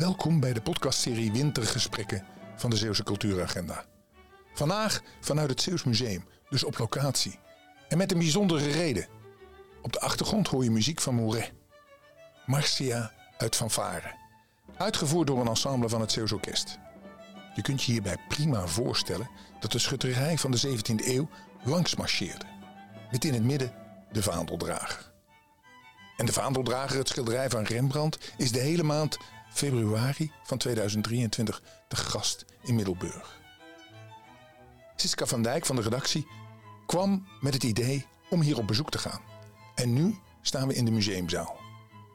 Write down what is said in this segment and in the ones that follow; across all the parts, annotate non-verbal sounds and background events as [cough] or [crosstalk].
Welkom bij de podcastserie Wintergesprekken van de Zeeuwse Cultuuragenda. Vandaag vanuit het Zeeuws Museum, dus op locatie. En met een bijzondere reden. Op de achtergrond hoor je muziek van Mouret. Marcia uit Fanfare. Uitgevoerd door een ensemble van het Zeeuws Orkest. Je kunt je hierbij prima voorstellen dat de schutterij van de 17e eeuw langs marcheerde. Met in het midden de vaandeldrager. En de vaandeldrager, het schilderij van Rembrandt, is de hele maand februari van 2023 de gast in Middelburg. Siska van Dijk van de redactie kwam met het idee om hier op bezoek te gaan. En nu staan we in de museumzaal.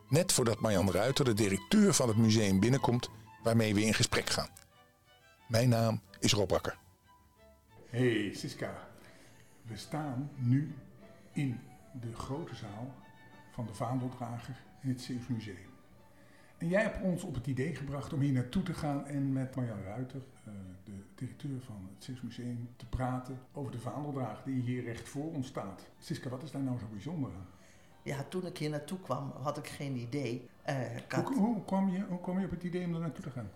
Net voordat Marjan Ruiter, de directeur van het museum, binnenkomt waarmee we in gesprek gaan. Mijn naam is Rob Bakker. Hey Siska, we staan nu in de grote zaal van de Vaandeldrager in het Zeeuws Museum. En jij hebt ons op het idee gebracht om hier naartoe te gaan en met Marjan Ruiter, eh, de directeur van het Zeeuws Museum, te praten over de Vaandeldrager die hier recht voor ons staat. Siska, wat is daar nou zo bijzonder aan? Ja, toen ik hier naartoe kwam, had ik geen idee. Uh, hoe, hoe, kwam je, hoe kwam je op het idee om er naartoe te gaan?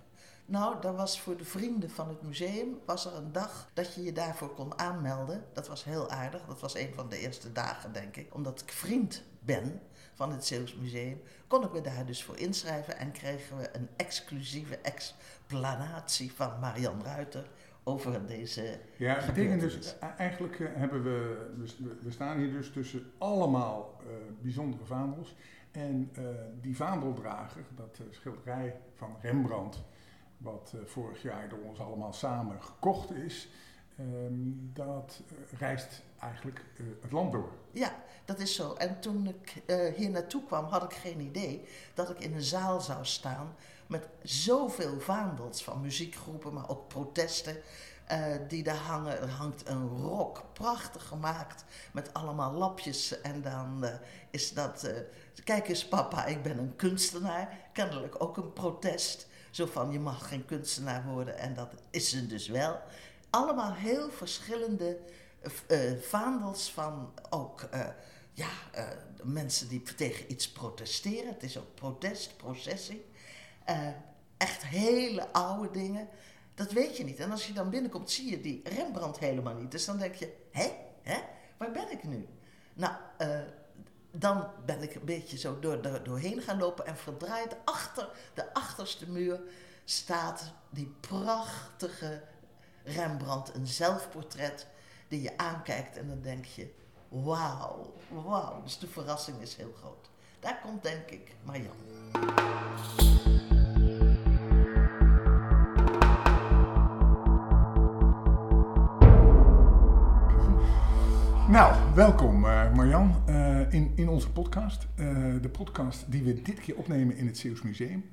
Nou, dat was voor de vrienden van het museum, was er een dag dat je je daarvoor kon aanmelden. Dat was heel aardig, dat was een van de eerste dagen, denk ik. Omdat ik vriend ben van het Zeeuws Museum, kon ik me daar dus voor inschrijven en kregen we een exclusieve explanatie van Marian Ruiter over deze. Ja, dat betekent dus, e- eigenlijk eh, hebben we, we staan hier dus tussen allemaal uh, bijzondere vaandels. En uh, die vaandeldrager, dat schilderij van Rembrandt, wat vorig jaar door ons allemaal samen gekocht is, um, dat reist eigenlijk het land door. Ja, dat is zo. En toen ik hier naartoe kwam, had ik geen idee dat ik in een zaal zou staan met zoveel vaandels van muziekgroepen, maar ook protesten. Die daar hangen. Er hangt een rok, prachtig gemaakt, met allemaal lapjes. En dan is dat, kijk eens papa, ik ben een kunstenaar. Kennelijk ook een protest. Zo van, je mag geen kunstenaar worden en dat is ze dus wel. Allemaal heel verschillende vaandels van ook ja, mensen die tegen iets protesteren. Het is ook protest, processie. echt hele oude dingen. Dat weet je niet. En als je dan binnenkomt, zie je die Rembrandt helemaal niet. Dus dan denk je, hé, hè? waar ben ik nu? Nou, dan ben ik een beetje zo door, door, doorheen gaan lopen en verdraaid achter de achterste muur staat die prachtige Rembrandt, een zelfportret die je aankijkt en dan denk je, wauw, wauw. Dus de verrassing is heel groot. Daar komt denk ik Marjan. Nou, welkom uh, Marjan uh, in, in onze podcast. Uh, de podcast die we dit keer opnemen in het Zeeuws Museum.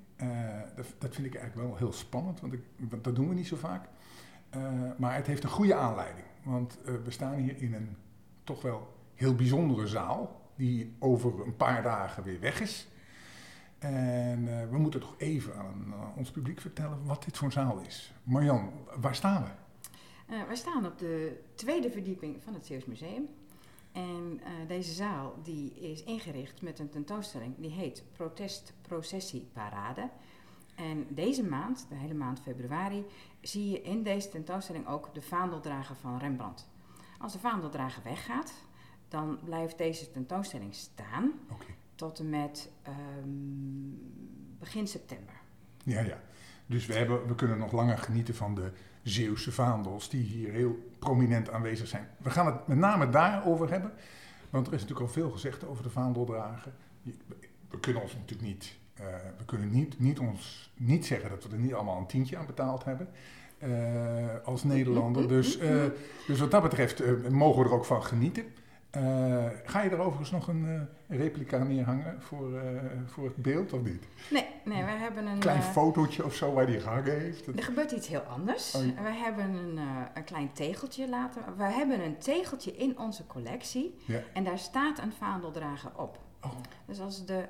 Dat, vind ik eigenlijk wel heel spannend, want, ik, want dat doen we niet zo vaak. Maar het heeft een goede aanleiding, want we staan hier in een toch wel heel bijzondere zaal, die over een paar dagen weer weg is. En we moeten toch even aan ons publiek vertellen wat dit voor een zaal is. Marjan, waar staan we? Uh, wij staan op de tweede verdieping van het Zeeuws Museum. En deze zaal die is ingericht met een tentoonstelling die heet Protest Processie Parade. En deze maand, de hele maand februari, zie je in deze tentoonstelling ook de vaandeldrager van Rembrandt. Als de vaandeldrager weggaat, dan blijft deze tentoonstelling staan okay. tot en met um, begin september. Ja, ja. Dus we, hebben, we kunnen nog langer genieten van de Zeeuwse vaandels die hier heel prominent aanwezig zijn. We gaan het met name daarover hebben, want er is natuurlijk al veel gezegd over de vaandeldragen. We kunnen ons natuurlijk niet, uh, we kunnen niet, niet, ons, niet zeggen dat we er niet allemaal een tientje aan betaald hebben. Uh, als Nederlander. Dus, uh, dus wat dat betreft mogen we er ook van genieten. Ga je er overigens nog een replica neerhangen voor, voor het beeld of niet? Nee, nee, we hebben een... Klein fotootje of zo waar die gehangen heeft? Er gebeurt iets heel anders. Oh, We hebben een, een klein tegeltje laten... We hebben een tegeltje in onze collectie ja. en daar staat een vaandeldrager op. Oh. Dus als de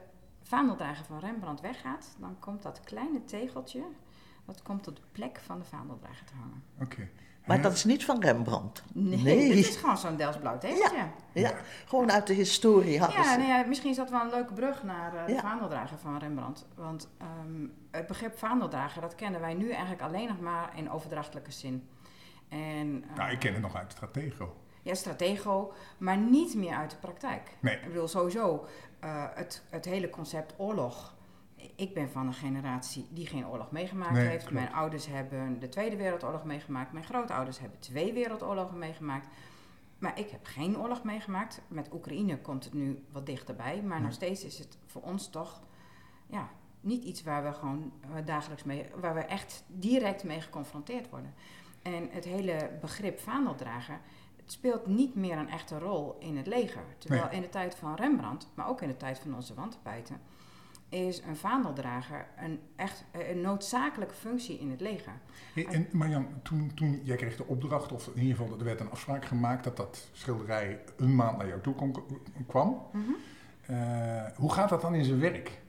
vaandeldrager van Rembrandt weggaat, dan komt dat kleine tegeltje Dat komt op de plek van de vaandeldrager te hangen. Oké. Maar dat is niet van Rembrandt. Nee, Nee. het is gewoon zo'n Delfts-blauw tekstje. Ja, Ja, gewoon uit de historie hadden ze. nou ja, misschien is dat wel een leuke brug naar eh, de Ja. vaandeldrager van Rembrandt. Want ehm, het begrip vaandeldrager, dat kennen wij nu eigenlijk alleen nog maar in overdrachtelijke zin. En, eh, Nou, ik ken het nog uit Stratego. Ja, stratego, maar niet meer uit de praktijk. Nee. Ik bedoel, sowieso, eh, het, het hele concept oorlog. Ik ben van een generatie die geen oorlog meegemaakt Nee, heeft. klopt. Mijn ouders hebben de Tweede Wereldoorlog meegemaakt. Mijn grootouders hebben twee wereldoorlogen meegemaakt. Maar ik heb geen oorlog meegemaakt. Met Oekraïne komt het nu wat dichterbij. Maar nog steeds is het voor ons toch ja, niet iets waar we gewoon eh, dagelijks mee, waar we echt direct mee geconfronteerd worden. En het hele begrip vaandeldrager, speelt niet meer een echte rol in het leger. Terwijl Nee. in de tijd van Rembrandt, maar ook in de tijd van onze wandpijten, is een vaandeldrager een echt eh, een noodzakelijke functie in het leger. Hey, en Marjan, toen, toen jij kreeg de opdracht, of in ieder geval er werd een afspraak gemaakt dat dat schilderij een maand naar jou toe kon, kwam. Eh, hoe gaat dat dan in zijn werk?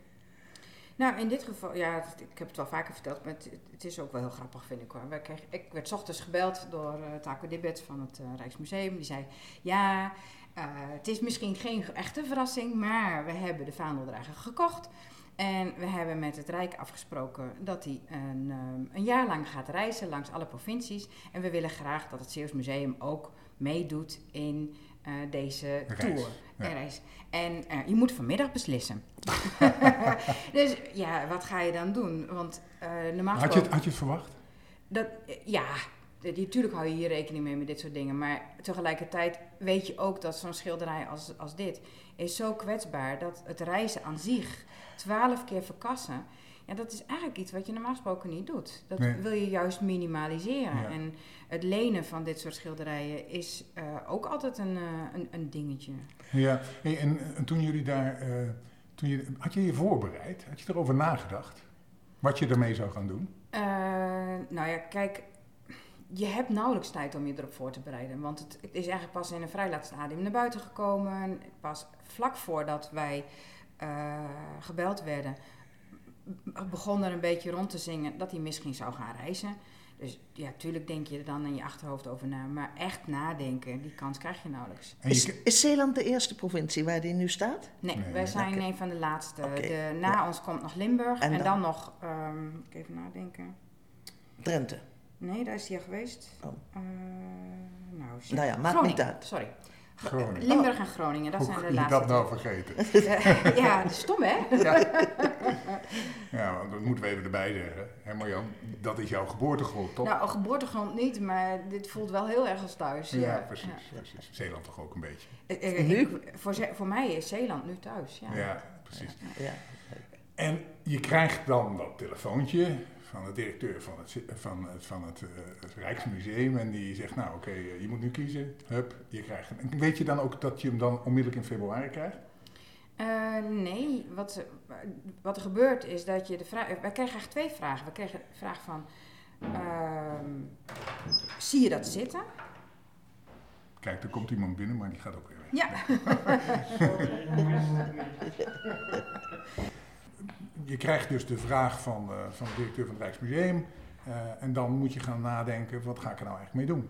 Nou, in dit geval, ja, ik heb het wel vaker verteld, maar het, is ook wel heel grappig, vind ik hoor. Kregen, ik werd ochtends gebeld door eh Taco Dibbets van het eh, Rijksmuseum. Die zei, ja, eh, het is misschien geen echte verrassing, maar we hebben de vaandeldrager gekocht. En we hebben met het Rijk afgesproken dat hij een, ehm, een jaar lang gaat reizen langs alle provincies. En we willen graag dat het Zeeuws Museum ook meedoet in eh, deze Reis, tour. ja. Reis. en eh, je moet vanmiddag beslissen. [laughs] dus ja, wat ga je dan doen? Want eh normaal Had je, het, had je het verwacht? Dat, ja, natuurlijk hou je hier rekening mee met dit soort dingen. Maar tegelijkertijd weet je ook dat zo'n schilderij als, als dit is zo kwetsbaar dat het reizen aan zich, twaalf keer verkassen, ja, dat is eigenlijk iets wat je normaal gesproken niet doet. Dat Nee. wil je juist minimaliseren. Ja. En het lenen van dit soort schilderijen is eh, ook altijd een, eh, een, een dingetje. Ja, hey, en, en toen jullie daar, eh, toen je, had je je voorbereid? Had je erover nagedacht? Wat je ermee zou gaan doen? Nou ja, kijk, je hebt nauwelijks tijd om je erop voor te bereiden. Want het, het is eigenlijk pas in een vrij laat stadium naar buiten gekomen. Pas vlak voordat wij gebeld werden, begon er een beetje rond te zingen dat hij misschien zou gaan reizen. Dus ja, tuurlijk denk je er dan in je achterhoofd over na. Maar echt nadenken, die kans krijg je nauwelijks. Is, is Zeeland de eerste provincie waar die nu staat? Nee, Nee, wij zijn een van de laatste. De, na ja. ons komt nog Limburg En en, dan? dan, nog, ehm, even nadenken. Drenthe. Nee, daar is hij al geweest. Oh. Eh, nou, shit. Nou ja, maakt Groningen, niet uit. Sorry. Groningen. Limburg en Groningen, dat Hoe zijn de laatste. dat nou vergeten? twee. [laughs] ja, stom hè? [laughs] Ja, want dat moeten we even erbij zeggen. Hè Marjan, dat is jouw geboortegrond, toch? Nou, geboortegrond niet, maar dit voelt wel heel erg als thuis. ja, precies, precies. Zeeland toch ook een beetje. Eh, eh, Nu? ik- voor, voor mij is Zeeland nu thuis. Ja. Ja, precies. Ja. En je krijgt dan dat telefoontje van de directeur van het, van het, van het, eh, het Rijksmuseum. En die zegt, nou oké, eh, je moet nu kiezen. Hup, je krijgt hem. En weet je dan ook dat je hem dan onmiddellijk in februari krijgt? Eh, nee, wat, wat er gebeurt is dat je de vraag. Wij kregen eigenlijk twee vragen. We kregen de vraag van. ehm, zie je dat zitten? Kijk, er komt iemand binnen, maar die gaat ook weer weg. Ja. [laughs] [laughs] Je krijgt dus de vraag van, eh, van de directeur van het Rijksmuseum. eh, en dan moet je gaan nadenken, wat ga ik er nou eigenlijk mee doen?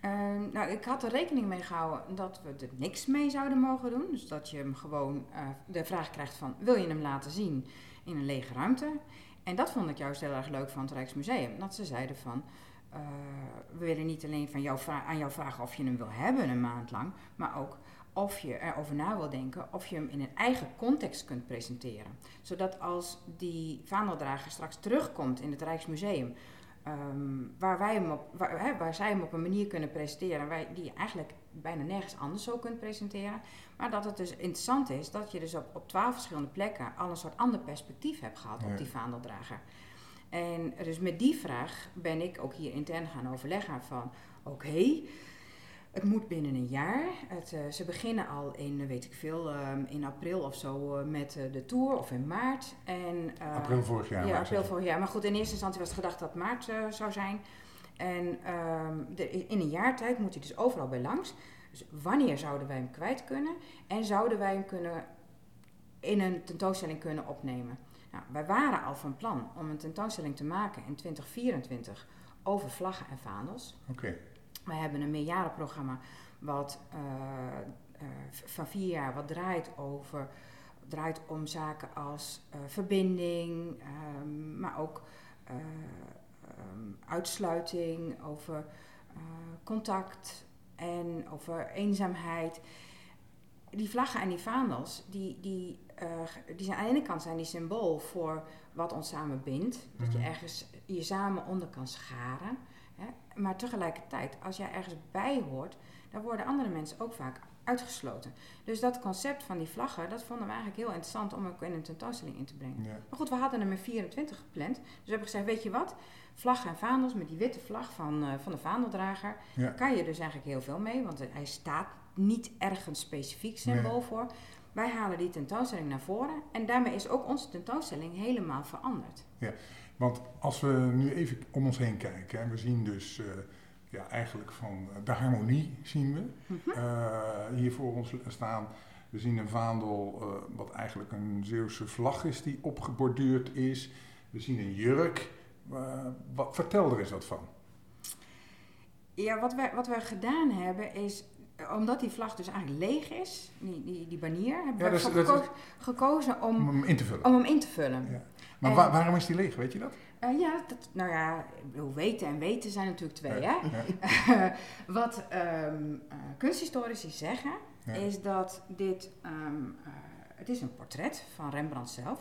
Eh, nou, ik had er rekening mee gehouden dat we er niks mee zouden mogen doen. Dus dat je hem gewoon eh, de vraag krijgt van, wil je hem laten zien in een lege ruimte? En dat vond ik juist heel erg leuk van het Rijksmuseum. Dat ze zeiden van, we willen niet alleen van jou aan jou vragen of je hem wil hebben een maand lang, maar ook of je erover na wil denken of je hem in een eigen context kunt presenteren. Zodat als die vaandeldrager straks terugkomt in het Rijksmuseum, ehm, waar, wij hem op, waar, hè, waar zij hem op een manier kunnen presenteren wij, die je eigenlijk bijna nergens anders zo kunt presenteren. Maar dat het dus interessant is dat je dus op, op twaalf verschillende plekken al een soort ander perspectief hebt gehad Ja. op die vaandeldrager. En dus met die vraag ben ik ook hier intern gaan overleggen van oké, het moet binnen een jaar. Het, eh, ze beginnen al in, eh, weet ik veel, ehm, in april of zo eh, met de tour of in maart. En, April vorig jaar. ja, april vorig jaar. Maar goed, in eerste instantie was het gedacht dat maart zou zijn. En ehm, de- in een jaar tijd moet hij dus overal bij langs. Dus wanneer zouden wij hem kwijt kunnen? En zouden wij hem kunnen in een tentoonstelling kunnen opnemen? Nou, wij waren al van plan om een tentoonstelling te maken in 2024 over vlaggen en vaandels. Oké. Wij hebben een meerjarenprogramma wat eh, eh, van vier jaar wat draait over draait om zaken als eh, verbinding, ehm, maar ook eh, ehm, uitsluiting, over contact en over eenzaamheid. Die vlaggen en die vaandels, die, die, die zijn aan de ene kant zijn die symbool voor wat ons samen bindt. Dat je Mhm. ergens je samen onder kan scharen. Maar tegelijkertijd, als jij ergens bij hoort, dan worden andere mensen ook vaak uitgesloten. Dus dat concept van die vlaggen, dat vonden we eigenlijk heel interessant om ook in een tentoonstelling in te brengen. Ja. Maar goed, we hadden hem in 24 gepland. Dus we hebben gezegd, weet je wat? Vlaggen en vaandels met die witte vlag van, eh, van de vaandeldrager. Ja. Daar kan je dus eigenlijk heel veel mee, want hij staat niet ergens specifiek symbool Nee. voor. Wij halen die tentoonstelling naar voren en daarmee is ook onze tentoonstelling helemaal veranderd. Want als we nu even om ons heen kijken, we zien dus eh, ja, eigenlijk van eh, de harmonie zien we Mhm. eh, hier voor ons staan. We zien een vaandel eh, wat eigenlijk een Zeeuwse vlag is die opgeborduurd is. We zien een jurk. Wat, vertel er eens wat van. Ja, wat wij, wat wij gedaan hebben is, omdat die vlag dus eigenlijk leeg is, die, die, die banier, hebben we dat dat is- geko- gekozen Om om, hem in te vullen. om hem in te vullen. Ja. Maar wa- waarom is die leeg, weet je dat? Eh, ja, dat, nou ja, weten en weten zijn natuurlijk twee, Ja. hè? Ja. [laughs] Wat ehm, eh, kunsthistorici zeggen, Ja. is dat dit, ehm, eh, het is een portret van Rembrandt zelf.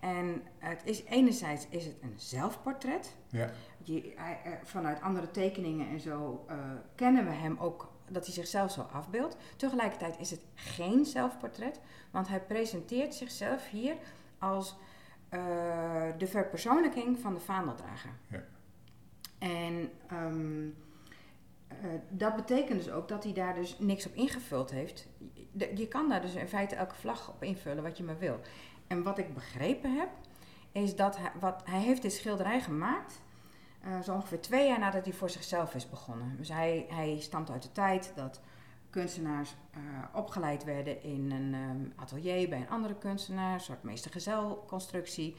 En het is, enerzijds is het een zelfportret. Ja. Je, hij, vanuit andere tekeningen en zo kennen we hem ook dat hij zichzelf zo afbeeldt. Tegelijkertijd is het geen zelfportret, want hij presenteert zichzelf hier als eh, de verpersoonlijking van de vaandeldrager. Ja. En ehm, eh, dat betekent dus ook dat hij daar dus niks op ingevuld heeft. Je, je kan daar dus in feite elke vlag op invullen wat je maar wil. En wat ik begrepen heb, is dat hij, wat, hij heeft dit schilderij gemaakt eh, zo ongeveer twee jaar nadat hij voor zichzelf is begonnen. Dus hij, hij stamt uit de tijd dat kunstenaars eh, opgeleid werden in een ehm, atelier bij een andere kunstenaar, een soort meester-gezel-constructie.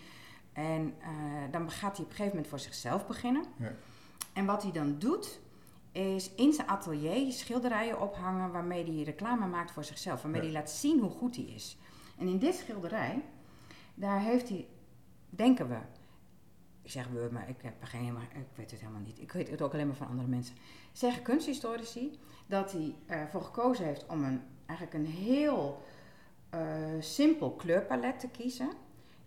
En eh, dan gaat hij op een gegeven moment voor zichzelf beginnen. Ja. En wat hij dan doet, is in zijn atelier schilderijen ophangen waarmee hij reclame maakt voor zichzelf. Waarmee Ja. hij laat zien hoe goed hij is. En in dit schilderij, daar heeft hij, denken we, zeg we, maar ik, heb er geen, maar ik weet het helemaal niet. Ik weet het ook alleen maar van andere mensen. Zeggen kunsthistorici dat hij ervoor gekozen heeft om een, eigenlijk een heel eh, simpel kleurpalet te kiezen.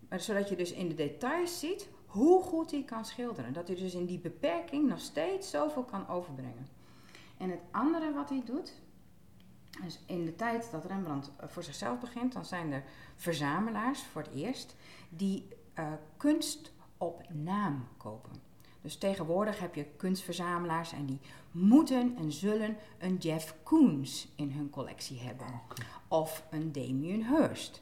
Maar zodat je dus in de details ziet hoe goed hij kan schilderen. Dat hij dus in die beperking nog steeds zoveel kan overbrengen. En het andere wat hij doet, dus in de tijd dat Rembrandt eh, voor zichzelf begint, dan zijn er verzamelaars voor het eerst die eh, kunst op naam kopen. Dus tegenwoordig heb je kunstverzamelaars en die moeten en zullen een Jeff Koons in hun collectie hebben. Of een Damien Hirst.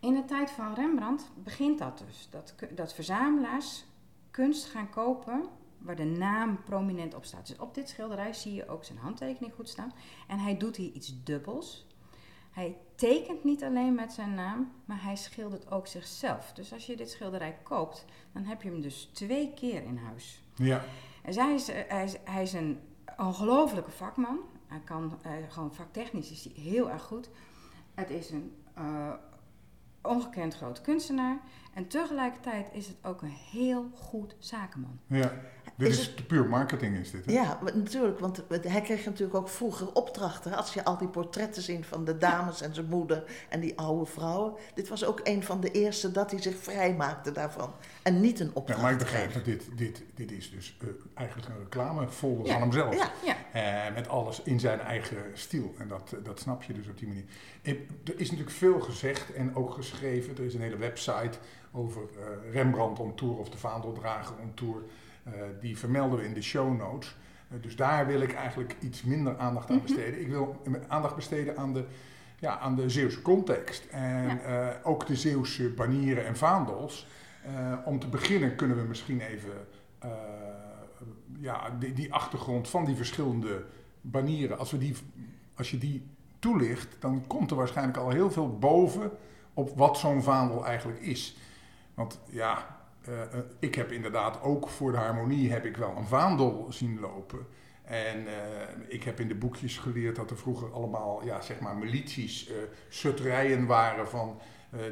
In de tijd van Rembrandt begint dat dus. Dat, dat verzamelaars kunst gaan kopen waar de naam prominent op staat. Dus op dit schilderij zie je ook zijn handtekening goed staan. En hij doet hier iets dubbels. Hij tekent niet alleen met zijn naam, maar hij schildert ook zichzelf. Dus als je dit schilderij koopt, dan heb je hem dus twee keer in huis. Ja. En zij is, eh, hij, is, hij is een ongelofelijke vakman. Hij kan eh, gewoon vaktechnisch is hij heel erg goed. Het is een eh, ongekend groot kunstenaar. En tegelijkertijd is het ook een heel goed zakenman. ja. Dit Is is, puur marketing is dit, hè? Ja, natuurlijk, want hij kreeg natuurlijk ook vroeger opdrachten. Als je al die portretten ziet van de dames en zijn moeder en die oude vrouwen. Dit was ook een van de eerste dat hij zich vrijmaakte daarvan. En niet een Ja, opdracht maar ik begrijp dat dit, dit, dit is dus eh, eigenlijk een reclamefolder Ja. van hemzelf. Ja, Ja, Eh, met alles in zijn eigen stijl. En dat, dat snap je dus op die manier. Eh, Er is natuurlijk veel gezegd en ook geschreven. Er is een hele website over eh, Rembrandt on tour of de Vaandeldrager on tour. Eh, die vermelden we in de show notes. Eh, dus daar wil ik eigenlijk iets minder aandacht aan Mhm. besteden. Ik wil aandacht besteden aan de, ja, aan de Zeeuwse context. En Ja. ook de Zeeuwse banieren en vaandels. Om te beginnen kunnen we misschien even ja, die, die achtergrond van die verschillende banieren, als, we die, als je die toelicht, dan komt er waarschijnlijk al heel veel boven op wat zo'n vaandel eigenlijk is. Want ja, eh, eh, ik heb inderdaad ook voor de harmonie heb ik wel een vaandel zien lopen. En eh, ik heb in de boekjes geleerd dat er vroeger allemaal ja, zeg maar milities, uh, waren van,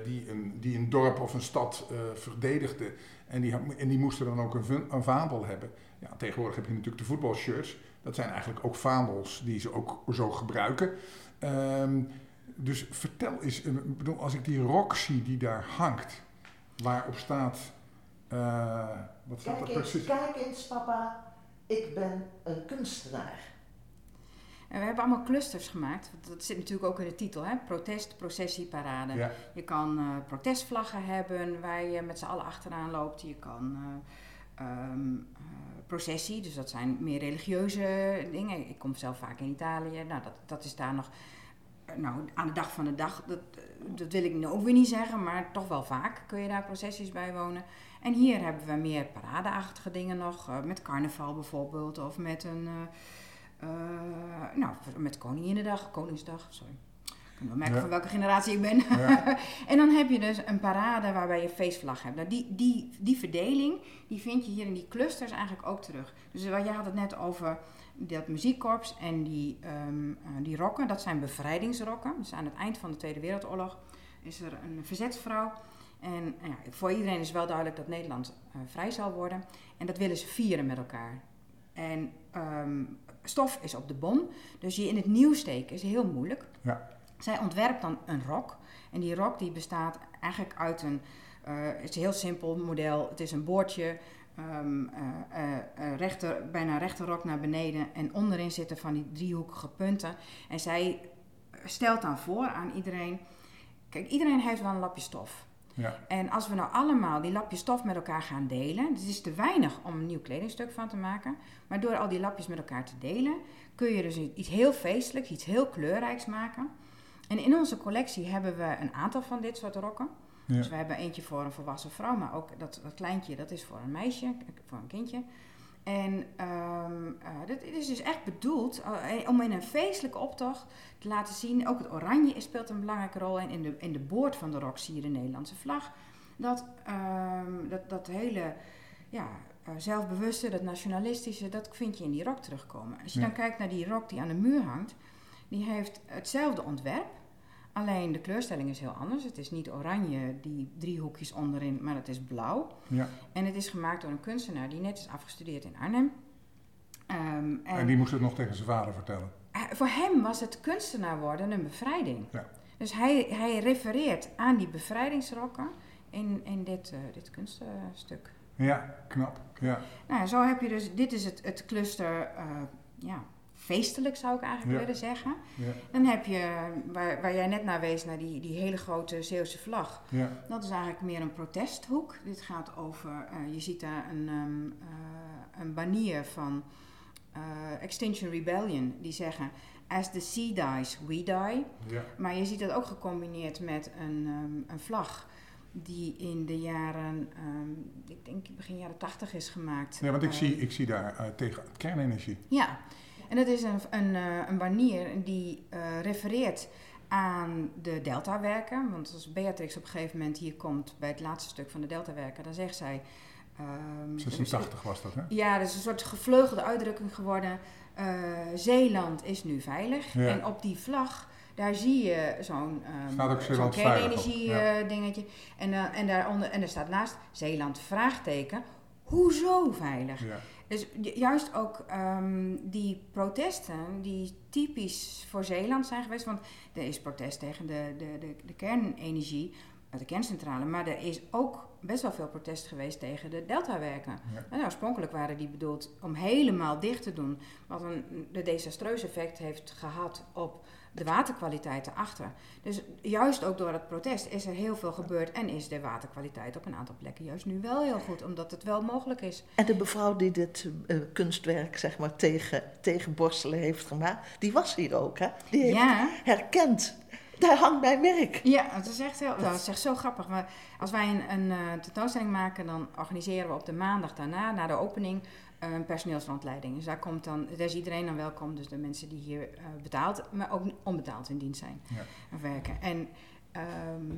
die, een, die een dorp of een stad verdedigden. En die, en die moesten dan ook een, vaandel hebben. Ja, tegenwoordig heb je natuurlijk de voetbalshirts. Dat zijn eigenlijk ook vaandels die ze ook zo gebruiken. Um, dus vertel eens, bedoel, als ik die rok zie die daar hangt, waarop staat. Uh, wat staat kijk er precies? Eens, kijk eens, papa, ik ben een kunstenaar. En we hebben allemaal clusters gemaakt. Dat zit natuurlijk ook in de titel, hè? protest, processie, parade. Ja. Je kan uh, protestvlaggen hebben waar je met z'n allen achteraan loopt. Je kan uh, um, processie, dus dat zijn meer religieuze dingen. Ik kom zelf vaak in Italië. Nou, dat, dat is daar nog nou, aan de dag van de dag, dat, dat wil ik nu ook weer niet zeggen, maar toch wel vaak kun je daar processies bij wonen. En hier hebben we meer paradeachtige dingen nog, uh, met carnaval bijvoorbeeld, of met een, uh, uh, nou, met Koninginnedag, Koningsdag, sorry. Ik kan wel merken Ja. van welke generatie ik ben. Ja. [laughs] en dan heb je dus een parade waarbij je feestvlag hebt. Nou, die, die, die verdeling, die vind je hier in die clusters eigenlijk ook terug. Dus jij had het net over dat muziekkorps en die, ehm, eh, die rokken, dat zijn bevrijdingsrokken. Dus aan het eind van de Tweede Wereldoorlog is er een verzetsvrouw. En nou ja, voor iedereen is wel duidelijk dat Nederland eh, vrij zal worden. En dat willen ze vieren met elkaar. En ehm, stof is op de bon, dus je in het nieuw steken is heel moeilijk. Ja. Zij ontwerpt dan een rok. En die rok die bestaat eigenlijk uit een, eh, het is een heel simpel model. Het is een boordje, eh, rechter, bijna rechte rok naar beneden. En onderin zitten van die driehoekige punten. En zij stelt dan voor aan iedereen. Kijk, iedereen heeft wel een lapje stof. Ja. En als we nou allemaal die lapjes stof met elkaar gaan delen, het is te weinig om een nieuw kledingstuk van te maken, maar door al die lapjes met elkaar te delen, kun je dus iets heel feestelijks, iets heel kleurrijks maken. En in onze collectie hebben we een aantal van dit soort rokken. Ja. Dus we hebben eentje voor een volwassen vrouw, maar ook dat, dat kleintje, dat is voor een meisje, voor een kindje. En eh, dit is dus echt bedoeld eh, om in een feestelijke optocht te laten zien. Ook het oranje speelt een belangrijke rol in. In de, in de boord van de rok zie je de Nederlandse vlag. Dat, ehm, dat, dat hele ja, eh, zelfbewuste, dat nationalistische, dat vind je in die rok terugkomen. Als je Ja. dan kijkt naar die rok die aan de muur hangt, die heeft hetzelfde ontwerp. Alleen de kleurstelling is heel anders. Het is niet oranje, die driehoekjes onderin, maar het is blauw. Ja. En het is gemaakt door een kunstenaar die net is afgestudeerd in Arnhem. Ehm, en En die moest het nog tegen zijn vader vertellen. hij- voor hem was het kunstenaar worden een bevrijding. Ja. Dus hij, hij refereert aan die bevrijdingsrokken in, in dit, eh, dit kunststuk. Ja, knap. Ja. Nou, zo heb je dus, dit is het, het cluster, eh, ja, feestelijk zou ik eigenlijk willen zeggen. Dan heb je, waar, waar jij net naar wees, naar die, die hele grote Zeeuwse vlag. Dat is eigenlijk meer een protesthoek. Dit gaat over, eh, je ziet daar een, eh, een banier van eh, Extinction Rebellion. Die zeggen, as the sea dies, we die. Ja. Maar je ziet dat ook gecombineerd met een, ehm, een vlag die in de jaren, ehm, ik denk begin jaren tachtig is gemaakt. Ja, want ik zie, ik zie daar tegen kernenergie. ja, en dat is een, een, eh, een banier die eh, refereert aan de deltawerken. Want als Beatrix op een gegeven moment hier komt bij het laatste stuk van de deltawerken, dan zegt zij... ehm, 86 was dat, hè? ja, dat is een soort gevleugelde uitdrukking geworden. eh, Zeeland is nu veilig. Ja. En op die vlag, daar zie je zo'n ehm, Staat ook zo'n Zeeland veilig op, kernenergie ja. eh, dingetje. En, eh, en, daaronder, en er staat naast Zeeland vraagteken. Hoezo veilig? Ja. Dus ju- juist ook ehm, die protesten die typisch voor Zeeland zijn geweest. Want er is protest tegen de, de, de, de kernenergie uit de kerncentrale. Maar er is ook best wel veel protest geweest tegen de deltawerken. Ja. En oorspronkelijk waren die bedoeld om helemaal dicht te doen. Wat een de desastreus effect heeft gehad op de waterkwaliteit erachter. Dus juist ook door het protest is er heel veel gebeurd. En is de waterkwaliteit op een aantal plekken juist nu wel heel goed. Omdat het wel mogelijk is. En de mevrouw die dit eh, kunstwerk zeg maar, tegen, tegen borstelen heeft gemaakt, die was hier ook, hè? Die heeft Ja. herkend. Daar hangt mijn merk. Ja, het is echt, heel, dat is echt zo grappig. Maar als wij een, een eh, tentoonstelling maken, dan organiseren we op de maandag daarna, na de opening, een personeelsrondleiding. Dus daar, komt dan, daar is iedereen dan welkom. Dus de mensen die hier eh, betaald, maar ook onbetaald in dienst zijn Ja. of werken. En ehm,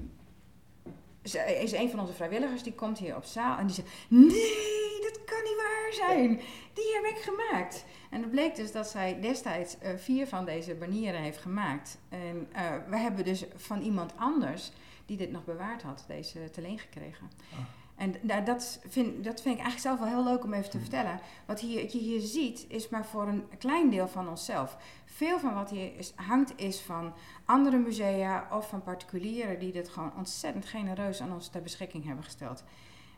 is een van onze vrijwilligers, die komt hier op zaal en die zegt: Nee, dat kan niet waar zijn. Die heb ik gemaakt. En het bleek dus dat zij destijds eh, vier van deze banieren heeft gemaakt. En eh, we hebben dus van iemand anders die dit nog bewaard had, deze te leen gekregen. Ah. En nou, dat, vind, dat vind ik eigenlijk zelf wel heel leuk om even te Hmm. vertellen. Wat hier, je hier ziet, is maar voor een klein deel van onszelf. Veel van wat hier is, hangt is van andere musea of van particulieren die dit gewoon ontzettend genereus aan ons ter beschikking hebben gesteld.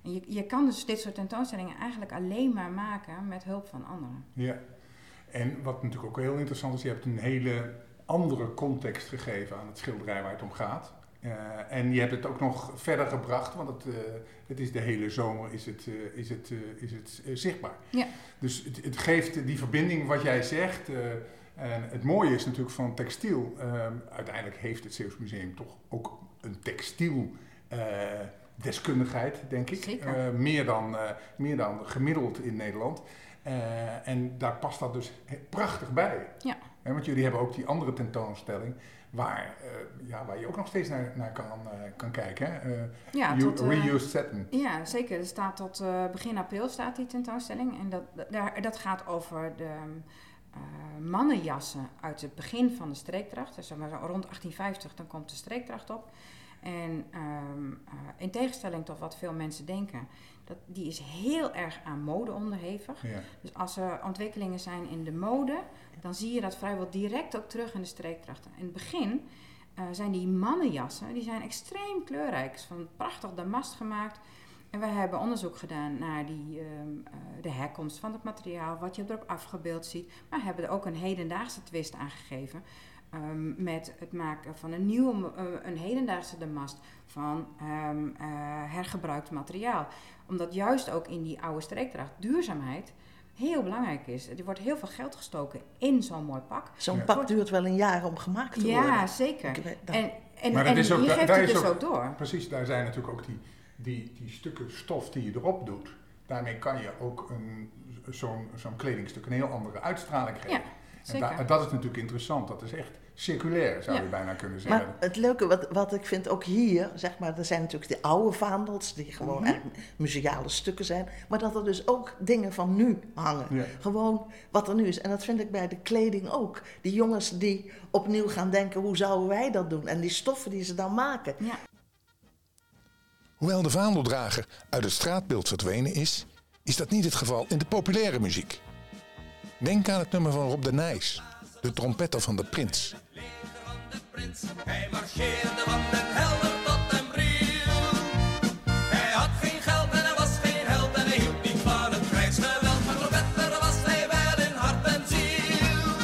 En je, je kan dus dit soort tentoonstellingen eigenlijk alleen maar maken met hulp van anderen. Ja. En wat natuurlijk ook heel interessant is, je hebt een hele andere context gegeven aan het schilderij waar het om gaat. Eh, en je hebt het ook nog verder gebracht, want het, eh, het is de hele zomer is het, eh, is het, is het zichtbaar. Ja. Dus het, het geeft die verbinding wat jij zegt. en het mooie is natuurlijk van textiel. uiteindelijk heeft het Zeeuws Museum toch ook een textiel deskundigheid, denk ik. Zeker. Meer, dan, meer dan gemiddeld in Nederland. En daar past dat dus prachtig bij. Ja. Want jullie hebben ook die andere tentoonstelling waar, eh, ja, waar je ook nog steeds naar, naar kan, eh, kan kijken. Hè? Eh, Ja, tot, reused satin. Ja, zeker. Er staat tot begin april staat die tentoonstelling. En dat, daar, dat gaat over de mannenjassen uit het begin van de streekdracht. Dus rond 1850, dan komt de streekdracht op. En ehm, eh, in tegenstelling tot wat veel mensen denken, dat, die is heel erg aan mode onderhevig. Ja. Dus als er ontwikkelingen zijn in de mode, dan zie je dat vrijwel direct ook terug in de streekdrachten. In het begin eh, zijn die mannenjassen, die zijn extreem kleurrijk. Van prachtig damast gemaakt. En wij hebben onderzoek gedaan naar die, ehm, eh, de herkomst van het materiaal, wat je erop afgebeeld ziet. Maar hebben er ook een hedendaagse twist aan gegeven. ehm, met het maken van een nieuwe, eh, een hedendaagse damast van ehm, eh, hergebruikt materiaal. Omdat juist ook in die oude streekdracht duurzaamheid heel belangrijk is. Er wordt heel veel geld gestoken in zo'n mooi pak. Zo'n Ja. pak duurt wel een jaar om gemaakt te worden. Ja, zeker. En, en, Maar en is ook- je geeft daar het is dus ook- ook door. Precies, daar zijn natuurlijk ook die, die, die stukken stof die je erop doet. Daarmee kan je ook een, zo'n, zo'n kledingstuk een heel andere uitstraling geven. Ja, en zeker. da- dat is natuurlijk interessant. Dat is echt circulair, zou Ja. je bijna kunnen zeggen. Maar het leuke wat, wat ik vind ook hier, zeg maar, er zijn natuurlijk de oude vaandels, die gewoon echt museale stukken zijn, maar dat er dus ook dingen van nu hangen. Ja. Gewoon wat er nu is. En dat vind ik bij de kleding ook. Die jongens die opnieuw gaan denken, hoe zouden wij dat doen? En die stoffen die ze dan maken. Ja. Hoewel de vaandeldrager uit het straatbeeld verdwenen is, is dat niet het geval in de populaire muziek. Denk aan het nummer van Rob de Nijs, de trompetter van de Prins. Hij marcheerde van den helder tot den bril. Hij had geen geld en hij was geen held en hij hield niet van het krijgsgeweld. Maar trompetter was hij wel in hart en ziel.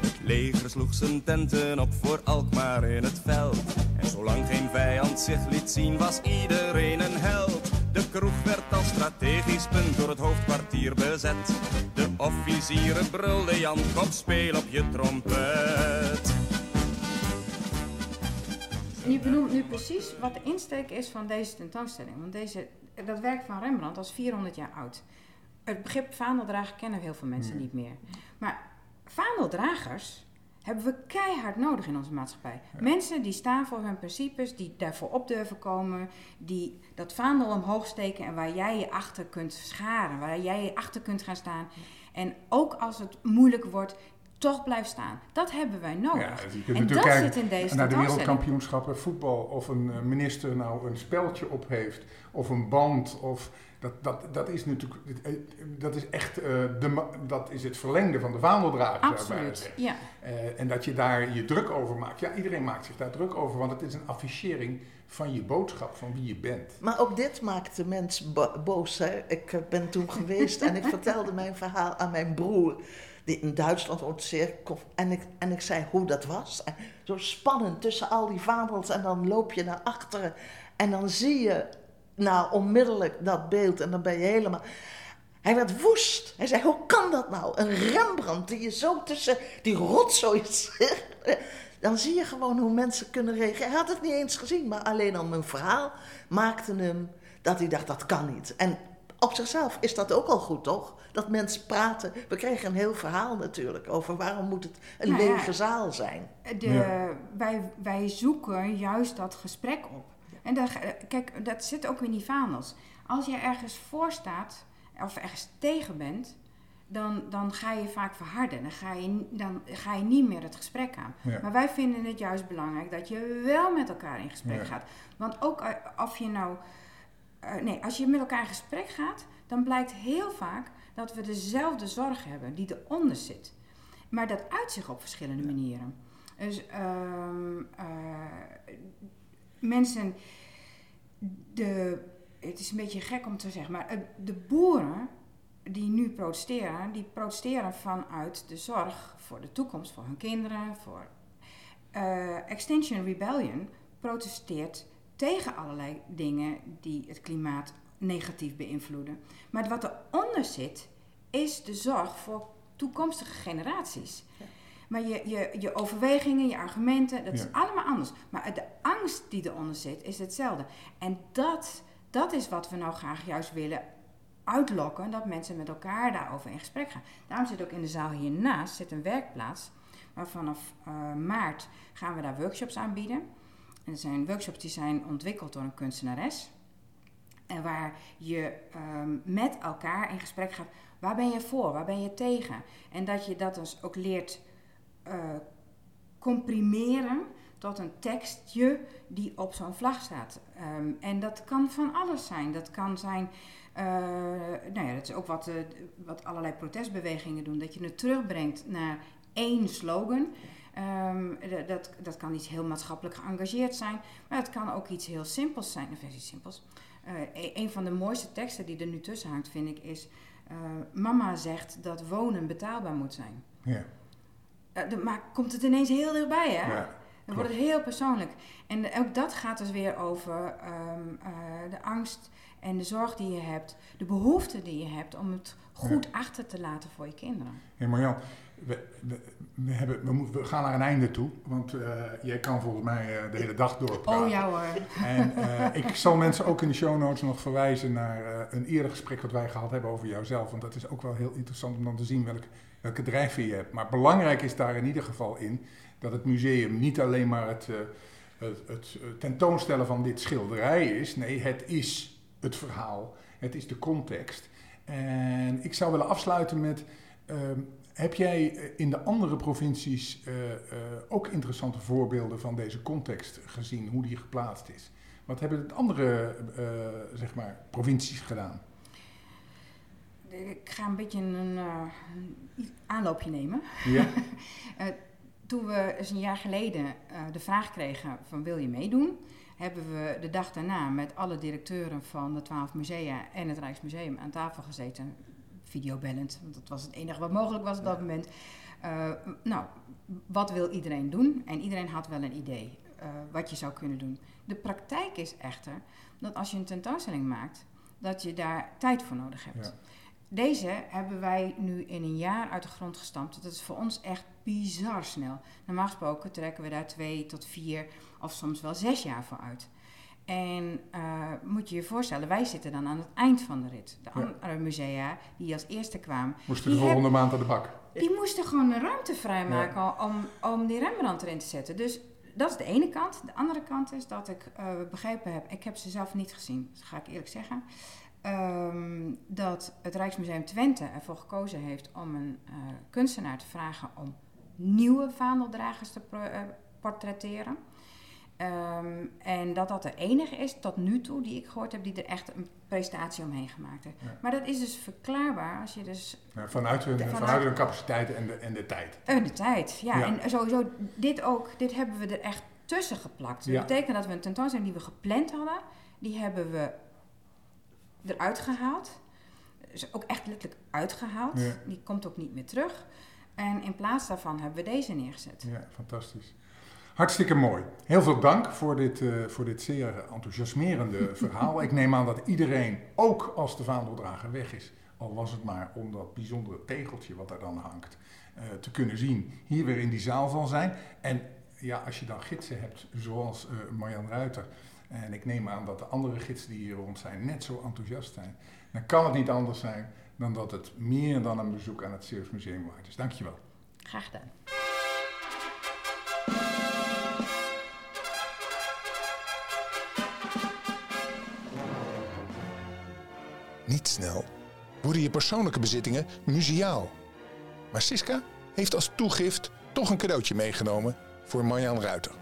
Het leger sloeg zijn tenten op voor Alkmaar in het veld. En zolang geen vijand zich liet zien was iedereen een held. De kroeg werd als strategisch punt door het hoofdkwartier bezet. De officieren brulden Jan, kom speel op je trompet. Je benoemt nu precies wat de insteek is van deze tentoonstelling. Want deze, dat werk van Rembrandt was 400 jaar oud. Het begrip vaandeldrager kennen heel veel mensen niet meer. Maar vaandeldragers hebben we keihard nodig in onze maatschappij. Mensen die staan voor hun principes, die daarvoor op durven komen, die dat vaandel omhoog steken en waar jij je achter kunt scharen, waar jij je achter kunt gaan staan. En ook als het moeilijk wordt, toch blijft staan. Dat hebben wij nodig. kunt en dat zit in deze naar de wereldkampioenschappen voetbal of een eh, minister nou een speldje op heeft of een band of dat, dat, dat is natuurlijk eh, dat is echt eh, de, dat is het verlengde van de vaandeldrager Absoluut, ja. Eh, en dat je daar je druk over maakt. Ja, iedereen maakt zich daar druk over, want het is een affichering van je boodschap, van wie je bent. Maar ook dit maakt de mens bo- boos. Hè? Ik ben toen geweest en ik vertelde mijn verhaal aan mijn broer. Die in Duitsland woont zeer. kof- En ik, en ik zei hoe dat was. En zo spannend tussen al die vaandels. En dan loop je naar achteren. En dan zie je nou onmiddellijk dat beeld. En dan ben je helemaal. Hij werd woest. Hij zei: Hoe kan dat nou? Een Rembrandt die je zo tussen die rotzooi zit. Dan zie je gewoon hoe mensen kunnen reageren. Hij had het niet eens gezien, maar alleen al mijn verhaal maakte hem dat hij dacht: dat kan niet. En op zichzelf is dat ook al goed, toch? Dat mensen praten. We kregen een heel verhaal natuurlijk over waarom moet het een Nou ja. lege zaal zijn. De, Ja. wij, wij zoeken juist dat gesprek op. En kijk, dat zit ook in die vaandels. Als je ergens voor staat of ergens tegen bent, dan, dan ga je vaak verharden. Dan ga je, dan ga je niet meer het gesprek aan. Ja. Maar wij vinden het juist belangrijk dat je wel met elkaar in gesprek Ja. gaat. Want ook eh, of je nou. eh, nee, als je met elkaar in gesprek gaat, dan blijkt heel vaak dat we dezelfde zorg hebben die eronder zit. Maar dat uit zich op verschillende manieren. Dus ehm, eh, mensen. De, het is een beetje gek om te zeggen, maar eh, de boeren die nu protesteren, die protesteren vanuit de zorg voor de toekomst, voor hun kinderen. Voor, Eh, Extinction Rebellion protesteert tegen allerlei dingen die het klimaat negatief beïnvloeden. Maar wat eronder zit, is de zorg voor toekomstige generaties. Maar je, je, je overwegingen, je argumenten, dat Ja. is allemaal anders. Maar de angst die eronder zit, is hetzelfde. En dat, dat is wat we nou graag juist willen uitlokken, dat mensen met elkaar daarover in gesprek gaan. Daarom zit ook in de zaal hiernaast zit een werkplaats, waar vanaf eh, maart gaan we daar workshops aanbieden. En dat zijn workshops die zijn ontwikkeld door een kunstenares. En waar je ehm, met elkaar in gesprek gaat. Waar ben je voor? Waar ben je tegen? En dat je dat dus ook leert eh, comprimeren tot een tekstje die op zo'n vlag staat. Ehm, en dat kan van alles zijn. Dat kan zijn, eh, nou ja, dat is ook wat, eh, wat allerlei protestbewegingen doen. Dat je het terugbrengt naar één slogan. Ehm, dat, dat kan iets heel maatschappelijk geëngageerd zijn, maar het kan ook iets heel simpels zijn, of iets simpels. E- een van de mooiste teksten die er nu tussen hangt, vind ik, is: Mama zegt dat wonen betaalbaar moet zijn. Ja. Eh, dan maakt- komt het ineens heel dichtbij, hè? Ja, Dan wordt het heel persoonlijk. En ook dat gaat dus weer over ehm, eh, de angst en de zorg die je hebt, de behoefte die je hebt om het goed achter te laten voor je kinderen. Hey Marjan, we, we, we, hebben, we, moeten- we gaan naar een einde toe, want eh, jij kan volgens mij eh, de hele dag doorpraten. Oh ja hoor. En eh, ik zal mensen ook in de show notes nog verwijzen naar een eerder gesprek wat wij gehad hebben over jouzelf. Want dat is ook wel heel interessant om dan te zien welke, welke drijfveer je hebt. Maar belangrijk is daar in ieder geval in dat het museum niet alleen maar het, het, het tentoonstellen van dit schilderij is. Nee, het is het verhaal. Het is de context. En ik zou willen afsluiten met. ehm, heb jij eh, in de andere provincies eh, eh, ook interessante voorbeelden van deze context gezien, hoe die geplaatst is? Wat hebben de andere zeg maar, provincies gedaan? Ik ga een beetje een, aanloopje nemen. Ja? [laughs] Toen we eens een jaar geleden de vraag kregen van wil je meedoen, hebben we de dag daarna met alle directeuren van de twaalf musea en het Rijksmuseum aan tafel gezeten, videobellend, want dat was het enige wat mogelijk was op dat moment. Eh, nou, wat wil iedereen doen? En iedereen had wel een idee eh, wat je zou kunnen doen. De praktijk is echter dat als je een tentoonstelling maakt, dat je daar tijd voor nodig hebt. Ja. Deze hebben wij nu in een jaar uit de grond gestampt. Dat is voor ons echt bizar snel. Normaal gesproken trekken we daar twee tot vier of soms wel zes jaar voor uit. En eh, moet je je voorstellen, wij zitten dan aan het eind van de rit. De Ja. andere musea die als eerste kwamen, Moesten de volgende maand aan de bak? die moesten gewoon een ruimte vrijmaken om, om die Rembrandt erin te zetten. Dus dat is de ene kant. De andere kant is dat ik eh, begrepen heb, ik heb ze zelf niet gezien, dat ga ik eerlijk zeggen, ehm, dat het Rijksmuseum Twente ervoor gekozen heeft om een eh, kunstenaar te vragen om nieuwe vaandeldragers te portretteren. Ehm, en dat dat de enige is tot nu toe die ik gehoord heb die er echt een prestatie omheen gemaakt heeft. Ja. Maar dat is dus verklaarbaar als je dus Ja, vanuit, hun, Vanuit- vanuit hun capaciteiten en de, en de tijd. Eh, de tijd, ja. Ja. En sowieso, dit ook, dit hebben we er echt tussen geplakt. Dat betekent dat we een tentoonstelling die we gepland hadden, die hebben we eruit gehaald. Dus ook echt letterlijk uitgehaald. Die komt ook niet meer terug. En in plaats daarvan hebben we deze neergezet. Ja, fantastisch. Hartstikke mooi. Heel veel dank voor dit, eh, voor dit zeer enthousiasmerende [laughs] verhaal. Ik neem aan dat iedereen, ook als de vaandeldrager weg is, al was het maar om dat bijzondere tegeltje wat daar dan hangt, eh, te kunnen zien, hier weer in die zaal zal zijn. En ja, als je dan gidsen hebt, zoals eh Marjan Ruiter, En ik neem aan dat de andere gidsen die hier rond zijn net zo enthousiast zijn. Dan kan het niet anders zijn dan dat het meer dan een bezoek aan het Zeeuws Museum waard is. Dankjewel. Graag gedaan. Niet snel worden je persoonlijke bezittingen museaal. Maar Siska heeft als toegift toch een cadeautje meegenomen voor Marjan Ruiter.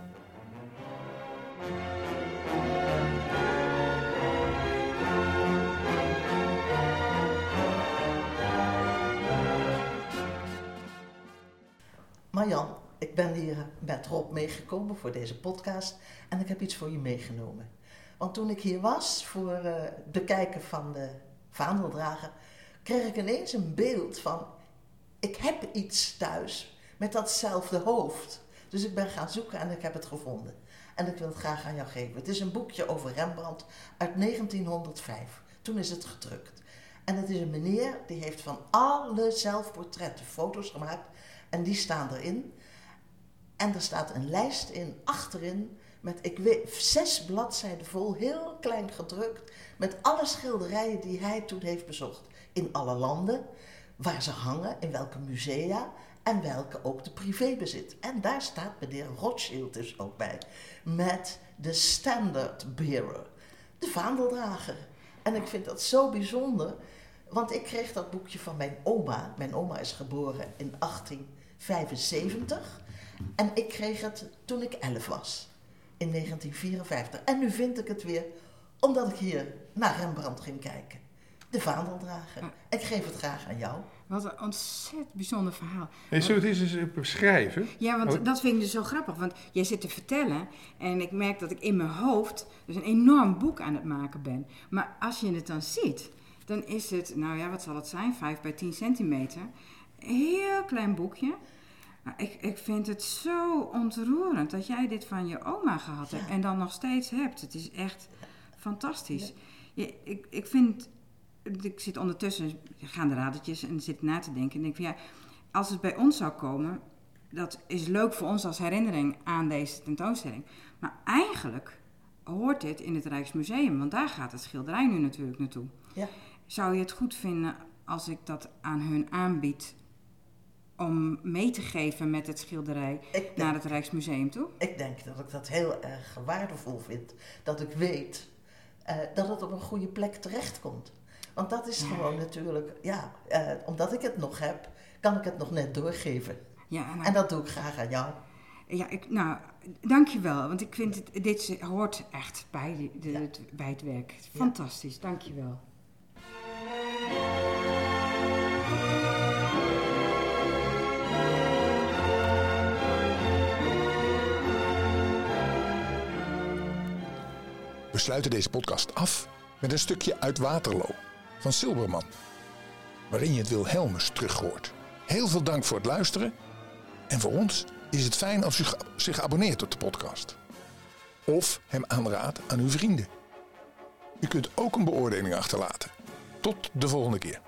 Marjan, ik ben hier met Rob meegekomen voor deze podcast en ik heb iets voor je meegenomen. Want toen ik hier was voor eh, het bekijken van de vaandeldrager, kreeg ik ineens een beeld van: ik heb iets thuis met datzelfde hoofd. Dus ik ben gaan zoeken en ik heb het gevonden. En ik wil het graag aan jou geven. Het is een boekje over Rembrandt uit 1905. Toen is het gedrukt. En het is een meneer die heeft van alle zelfportretten foto's gemaakt. En die staan erin. En er staat een lijst in, achterin, met ik weet, zes bladzijden vol, heel klein gedrukt, met alle schilderijen die hij toen heeft bezocht. In alle landen, waar ze hangen, in welke musea en welke ook de privé bezit. En daar staat meneer Rothschild dus ook bij, met de Standard Bearer, de vaandeldrager. En ik vind dat zo bijzonder, want ik kreeg dat boekje van mijn oma. Mijn oma is geboren in 1875 en ik kreeg het toen ik 11 was, in 1954. En nu vind ik het weer, omdat ik hier naar Rembrandt ging kijken. De vaandeldrager. Ik geef het graag aan jou. Wat een ontzettend bijzonder verhaal. Zullen we het eens eens beschrijven? Ja, want Oh. dat vind ik dus zo grappig. Want jij zit te vertellen en ik merk dat ik in mijn hoofd dus een enorm boek aan het maken ben. Maar als je het dan ziet, dan is het, nou ja, wat zal het zijn? 5 bij 10 centimeter. Een heel klein boekje. Maar ik, ik vind het zo ontroerend dat jij dit van je oma gehad hebt Ja. en dan nog steeds hebt. Het is echt fantastisch. Je, ik, ik vind, ik zit ondertussen, gaan de radertjes en zit na te denken. En denk van ja, als het bij ons zou komen, dat is leuk voor ons als herinnering aan deze tentoonstelling. Maar eigenlijk hoort dit in het Rijksmuseum, want daar gaat het schilderij nu natuurlijk naartoe. Ja. Zou je het goed vinden als ik dat aan hun aanbied om mee te geven met het schilderij denk, naar het Rijksmuseum toe? ik denk dat ik dat heel erg waardevol vind. Dat ik weet eh, dat het op een goede plek terechtkomt. Want dat is gewoon natuurlijk, ja, eh, omdat ik het nog heb, kan ik het nog net doorgeven. Ja, nou, En dat doe ik graag aan jou. Ja, ik, nou, dankjewel. Want ik vind het, dit hoort echt bij, de, Ja. het, bij het werk. Fantastisch, dankjewel. We sluiten deze podcast af met een stukje uit Waterloo van Silberman, waarin je het Wilhelmus terug hoort. Heel veel dank voor het luisteren en voor ons is het fijn als u zich abonneert op de podcast. Of hem aanraadt aan uw vrienden. U kunt ook een beoordeling achterlaten. Tot de volgende keer.